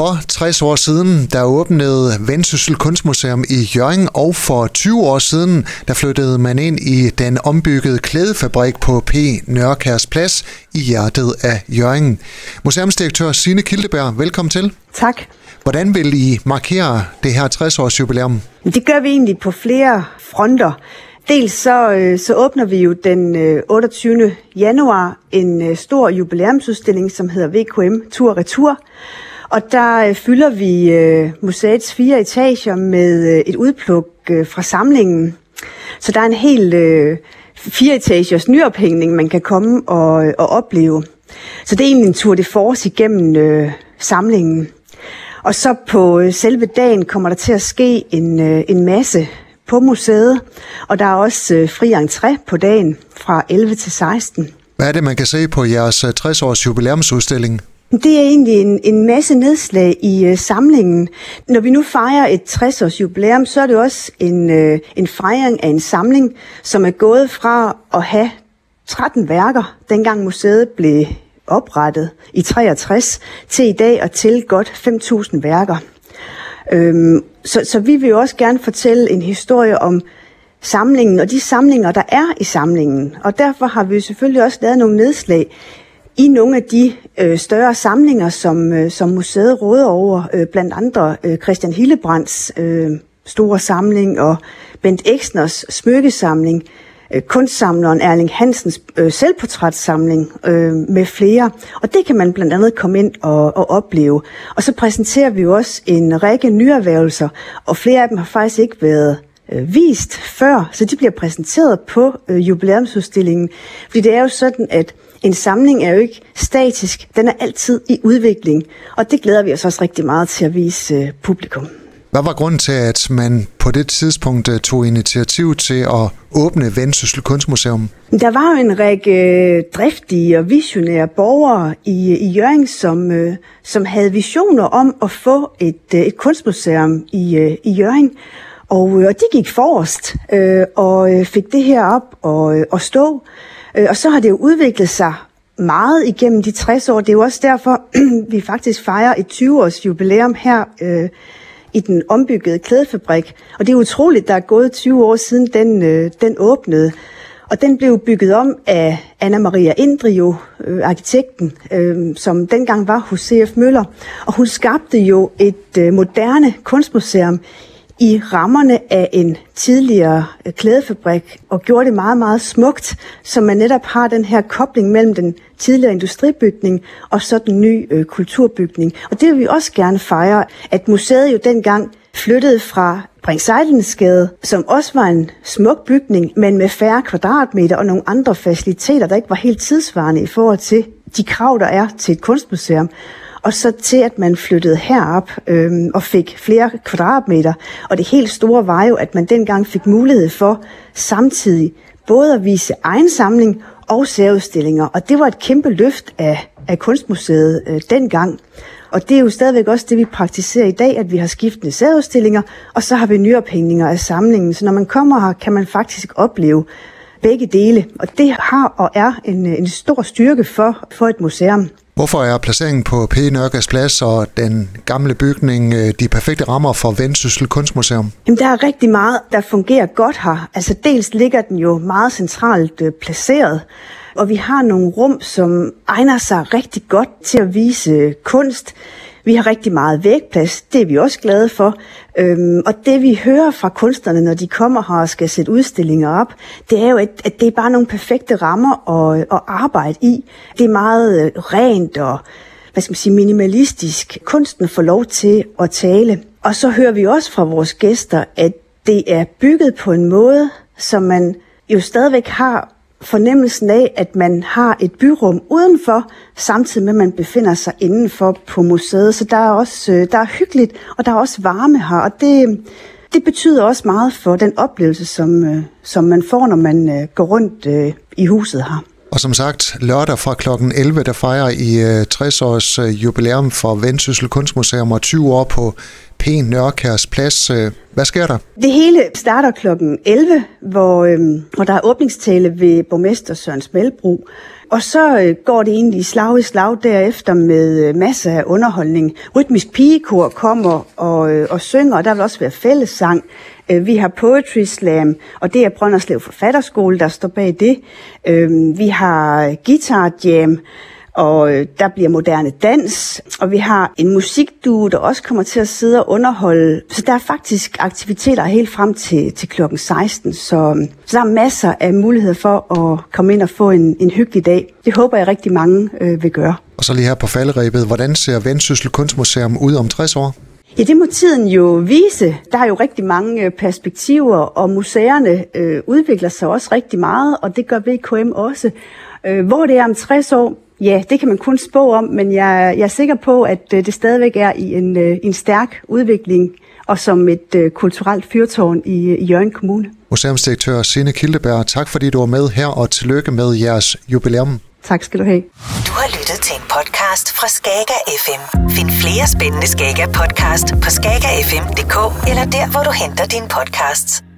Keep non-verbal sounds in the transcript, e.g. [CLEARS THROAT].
For 60 år siden, der åbnede Vendsyssel Kunstmuseum i Jørgen, og for 20 år siden, der flyttede man ind i den ombyggede klædefabrik på P. Nørkærs Plads i hjertet af Jørgen. Museumsdirektør Signe Kildeberg, velkommen til. Tak. Hvordan vil I markere det her 60-års jubilæum? Det gør vi egentlig på flere fronter. Dels så, øh, så åbner vi jo den 28. januar en øh, stor jubilæumsudstilling, som hedder VKM Tur Retur. Og der øh, fylder vi øh, museets fire etager med øh, et udpluk øh, fra samlingen. Så der er en helt øh, fire etagers nyophængning, man kan komme og, øh, og opleve. Så det er egentlig en tur de force igennem øh, samlingen. Og så på øh, selve dagen kommer der til at ske en, øh, en masse på museet, og der er også øh, fri entré på dagen fra 11 til 16. Hvad er det, man kan se på jeres 60-års jubilæumsudstilling? Det er egentlig en, en masse nedslag i øh, samlingen. Når vi nu fejrer et 60-års jubilæum, så er det også en, øh, en fejring af en samling, som er gået fra at have 13 værker, dengang museet blev oprettet i 63, til i dag at til godt 5.000 værker. Øhm, så, så vi vil jo også gerne fortælle en historie om samlingen og de samlinger, der er i samlingen. Og derfor har vi selvfølgelig også lavet nogle nedslag i nogle af de øh, større samlinger, som, øh, som museet råder over, øh, blandt andre øh, Christian Hillebrands øh, store samling og Bent Eksners smykkesamling, øh, kunstsamleren Erling Hansens øh, selvportrætssamling øh, med flere. Og det kan man blandt andet komme ind og, og opleve. Og så præsenterer vi jo også en række nyerhvervelser, og flere af dem har faktisk ikke været øh, vist før, så de bliver præsenteret på øh, jubilæumsudstillingen. Fordi det er jo sådan, at en samling er jo ikke statisk, den er altid i udvikling, og det glæder vi os også rigtig meget til at vise øh, publikum. Hvad var grunden til, at man på det tidspunkt øh, tog initiativ til at åbne Vendsyssel Kunstmuseum? Der var jo en række øh, driftige og visionære borgere i, i Jørgen, som, som havde visioner om at få et, et kunstmuseum i, i Jørgen. Og, øh, og de gik forrest øh, og øh, fik det her op og, øh, og stå. Og så har det jo udviklet sig meget igennem de 60 år. Det er jo også derfor, [CLEARS THROAT] vi faktisk fejrer et 20-års jubilæum her øh, i den ombyggede klædefabrik. Og det er utroligt, der er gået 20 år siden den, øh, den åbnede. Og den blev bygget om af Anna Maria Indrio, øh, arkitekten, øh, som dengang var hos C.F. Møller. Og hun skabte jo et øh, moderne kunstmuseum i rammerne af en tidligere øh, klædefabrik og gjorde det meget, meget smukt, så man netop har den her kobling mellem den tidligere industribygning og så den nye øh, kulturbygning. Og det vil vi også gerne fejre, at museet jo dengang flyttede fra Bringsejlensgade, som også var en smuk bygning, men med færre kvadratmeter og nogle andre faciliteter, der ikke var helt tidsvarende i forhold til de krav, der er til et kunstmuseum og så til at man flyttede herop øh, og fik flere kvadratmeter. Og det helt store var jo, at man dengang fik mulighed for samtidig både at vise egen samling og særudstillinger. Og det var et kæmpe løft af, af Kunstmuseet øh, dengang. Og det er jo stadigvæk også det, vi praktiserer i dag, at vi har skiftende særudstillinger, og så har vi nyophængninger af samlingen. Så når man kommer her, kan man faktisk opleve begge dele. Og det har og er en, øh, en stor styrke for, for et museum. Hvorfor er placeringen på P. Nørkes Plads og den gamle bygning øh, de perfekte rammer for Vendsyssel Kunstmuseum? Jamen, der er rigtig meget, der fungerer godt her. Altså dels ligger den jo meget centralt øh, placeret, og vi har nogle rum, som egner sig rigtig godt til at vise kunst. Vi har rigtig meget vægplads, det er vi også glade for. Øhm, og det vi hører fra kunstnerne, når de kommer her og skal sætte udstillinger op, det er jo, at, at det er bare nogle perfekte rammer at, at arbejde i. Det er meget øh, rent og hvad skal man sige, minimalistisk. Kunsten får lov til at tale. Og så hører vi også fra vores gæster, at det er bygget på en måde, som man jo stadigvæk har fornemmelsen af, at man har et byrum udenfor, samtidig med, at man befinder sig indenfor på museet. Så der er også øh, der er hyggeligt, og der er også varme her, og det, det betyder også meget for den oplevelse, som, øh, som man får, når man øh, går rundt i huset her. Og som sagt, lørdag fra kl. 11, der fejrer I 60 års jubilæum for Vendsyssel Kunstmuseum og 20 år på P. Nørkærs Plads. Øh, hvad sker der? Det hele starter kl. 11, hvor, øhm, hvor der er åbningstale ved borgmester Søren Smelbro. Og så øh, går det egentlig slag i slag derefter med øh, masser af underholdning. Rytmisk pigekor kommer og, øh, og synger, og der vil også være fællessang. Øh, vi har Poetry Slam, og det er Brønderslev Forfatterskole, der står bag det. Øh, vi har Guitar Jam, og øh, der bliver moderne dans, og vi har en musikduo, der også kommer til at sidde og underholde. Så der er faktisk aktiviteter helt frem til, til klokken 16, så, så der er masser af muligheder for at komme ind og få en, en hyggelig dag. Det håber jeg rigtig mange øh, vil gøre. Og så lige her på falderæbet, hvordan ser Vendsyssel Kunstmuseum ud om 60 år? Ja, det må tiden jo vise. Der er jo rigtig mange øh, perspektiver, og museerne øh, udvikler sig også rigtig meget, og det gør VKM også. Øh, hvor det er om 60 år, Ja, det kan man kun spå om, men jeg, jeg er sikker på, at øh, det stadigvæk er i en, øh, en stærk udvikling og som et uh, kulturelt fyrtårn i, i Jørgen Kommune. Museumsdirektør Signe Kildeberg, tak fordi du var med her, og tillykke med jeres jubilæum. Tak skal du have. Du har lyttet til en podcast fra Skager FM. Find flere spændende Skager podcast på skagerfm.dk eller der, hvor du henter dine podcasts.